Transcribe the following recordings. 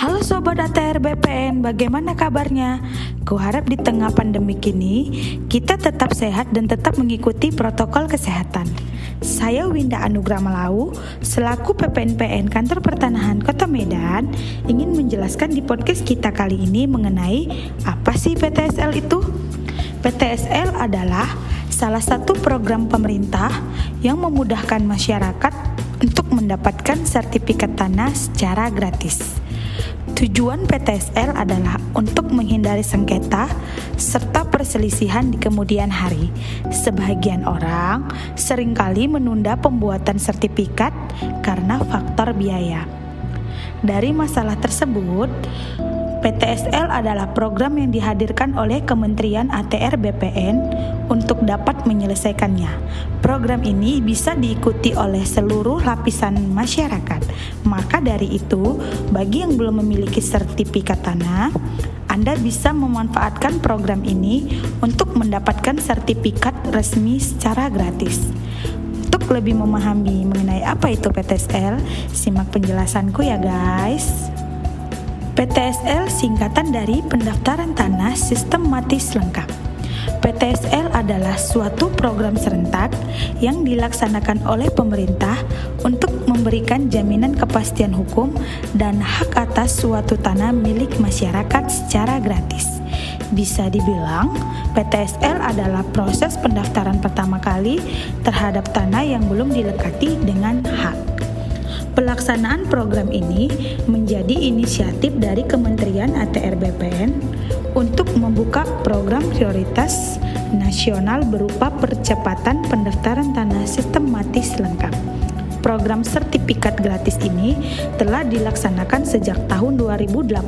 Halo Sobat ATR BPN, bagaimana kabarnya? Kuharap di tengah pandemi kini, kita tetap sehat dan tetap mengikuti protokol kesehatan. Saya Winda Anugrah Malau, selaku PPNPN Kantor Pertanahan Kota Medan, ingin menjelaskan di podcast kita kali ini mengenai apa sih PTSL itu? PTSL adalah salah satu program pemerintah yang memudahkan masyarakat untuk mendapatkan sertifikat tanah secara gratis. Tujuan PTSL adalah untuk menghindari sengketa serta perselisihan di kemudian hari. Sebagian orang sering kali menunda pembuatan sertifikat karena faktor biaya. Dari masalah tersebut, PTSL adalah program yang dihadirkan oleh Kementerian ATR BPN untuk dapat menyelesaikannya. Program ini bisa diikuti oleh seluruh lapisan masyarakat. Maka dari itu, bagi yang belum memiliki sertifikat tanah, Anda bisa memanfaatkan program ini untuk mendapatkan sertifikat resmi secara gratis. Untuk lebih memahami mengenai apa itu PTSL, simak penjelasanku ya guys. PTSL singkatan dari Pendaftaran Tanah Sistematis Lengkap. PTSL adalah suatu program serentak yang dilaksanakan oleh pemerintah untuk memberikan jaminan kepastian hukum dan hak atas suatu tanah milik masyarakat secara gratis. Bisa dibilang, PTSL adalah proses pendaftaran pertama kali terhadap tanah yang belum dilekati dengan hak. Pelaksanaan program ini menjadi inisiatif dari Kementerian ATR BPN untuk membuka program prioritas nasional berupa percepatan pendaftaran tanah sistematis lengkap. Program sertifikat gratis ini telah dilaksanakan sejak tahun 2018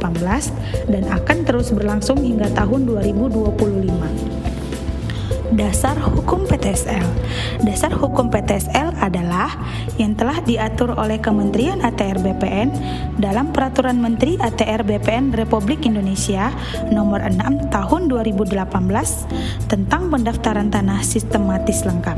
dan akan terus berlangsung hingga tahun 2025. Dasar Hukum PTSL. Dasar Hukum PTSL adalah yang telah diatur oleh Kementerian ATR BPN dalam Peraturan Menteri ATR BPN Republik Indonesia Nomor 6 Tahun 2018 tentang pendaftaran tanah sistematis lengkap.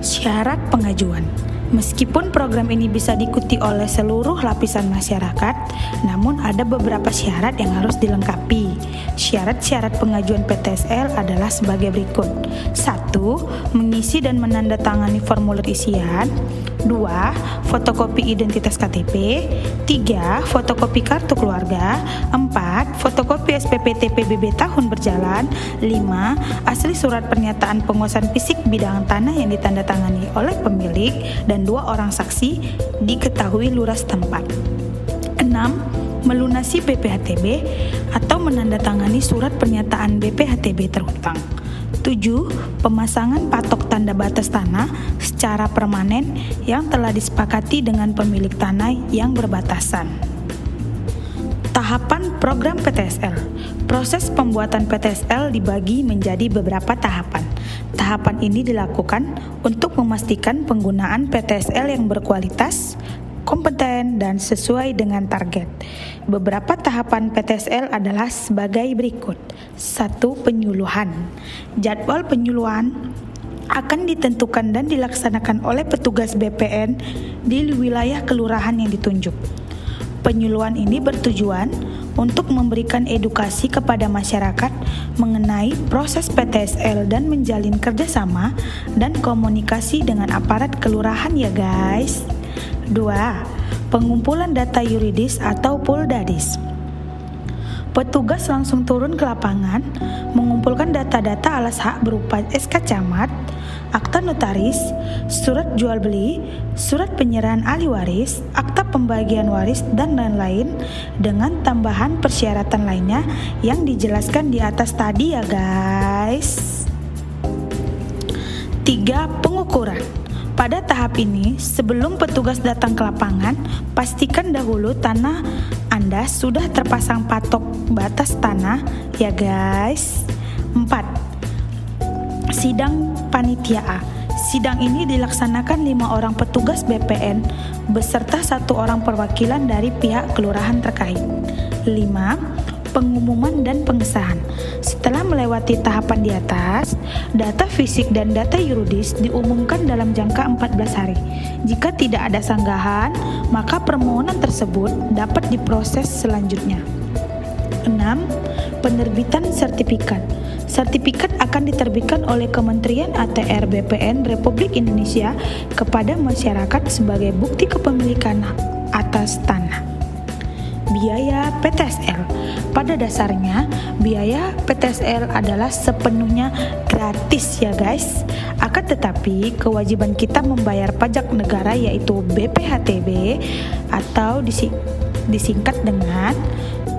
Syarat pengajuan Meskipun program ini bisa diikuti oleh seluruh lapisan masyarakat, namun ada beberapa syarat yang harus dilengkapi. Syarat-syarat pengajuan PTSL adalah sebagai berikut. 1. Mengisi dan menandatangani formulir isian. 2. Fotokopi identitas KTP. 3. Fotokopi kartu keluarga. 4. Fotokopi SPP TPBB tahun berjalan. 5. Asli surat pernyataan penguasaan fisik bidang tanah yang ditandatangani oleh pemilik dan dua orang saksi diketahui lurah setempat. 6. Melunasi BPHTB atau menandatangani surat pernyataan BPHTB terhutang. 7. Pemasangan patok tanda batas tanah secara permanen yang telah disepakati dengan pemilik tanah yang berbatasan. Tahapan program PTSL. Proses pembuatan PTSL dibagi menjadi beberapa tahapan. Tahapan ini dilakukan untuk memastikan penggunaan PTSL yang berkualitas, kompeten, dan sesuai dengan target. Beberapa tahapan PTSL adalah sebagai berikut. Satu, penyuluhan. Jadwal penyuluhan akan ditentukan dan dilaksanakan oleh petugas BPN di wilayah kelurahan yang ditunjuk. Penyuluhan ini bertujuan untuk memberikan edukasi kepada masyarakat mengenai proses PTSL dan menjalin kerjasama dan komunikasi dengan aparat kelurahan ya guys. 2. Pengumpulan data yuridis atau puldadis. Petugas langsung turun ke lapangan mengumpulkan data-data alas hak berupa SK camat, akta notaris, surat jual beli, surat penyerahan ahli waris, akta pembagian waris, dan lain-lain dengan tambahan persyaratan lainnya yang dijelaskan di atas tadi ya guys. 3. Pengukuran pada tahap ini, sebelum petugas datang ke lapangan, pastikan dahulu tanah Anda sudah terpasang patok batas tanah ya guys. 4. Sidang panitia A. Sidang ini dilaksanakan lima orang petugas BPN beserta satu orang perwakilan dari pihak kelurahan terkait. 5. Pengumuman dan pengesahan. Setelah melewati tahapan di atas, data fisik dan data yuridis diumumkan dalam jangka 14 hari. Jika tidak ada sanggahan, maka permohonan tersebut dapat diproses selanjutnya. 6. Penerbitan sertifikat. Sertifikat akan diterbitkan oleh Kementerian ATR BPN Republik Indonesia kepada masyarakat sebagai bukti kepemilikan atas tanah. Biaya PTSL pada dasarnya, biaya PTSL adalah sepenuhnya gratis ya guys. Akan tetapi, kewajiban kita membayar pajak negara yaitu BPHTB atau disingkat dengan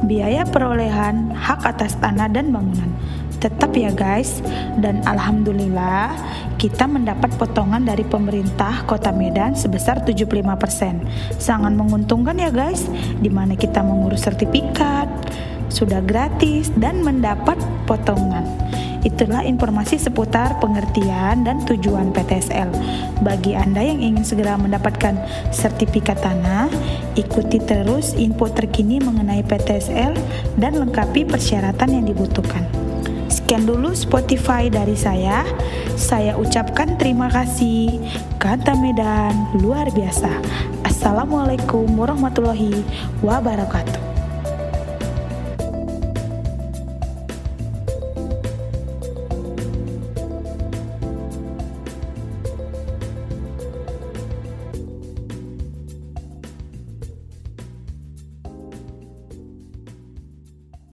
biaya perolehan hak atas tanah dan bangunan tetap ya guys dan alhamdulillah kita mendapat potongan dari pemerintah Kota Medan sebesar 75%. Sangat menguntungkan ya guys, di mana kita mengurus sertifikat, sudah gratis dan mendapat potongan. Itulah informasi seputar pengertian dan tujuan PTSL. Bagi Anda yang ingin segera mendapatkan sertifikat tanah, ikuti terus info terkini mengenai PTSL dan lengkapi persyaratan yang dibutuhkan. Sekian dulu Spotify dari saya. Saya ucapkan terima kasih. Kata Medan luar biasa. Assalamualaikum warahmatullahi wabarakatuh.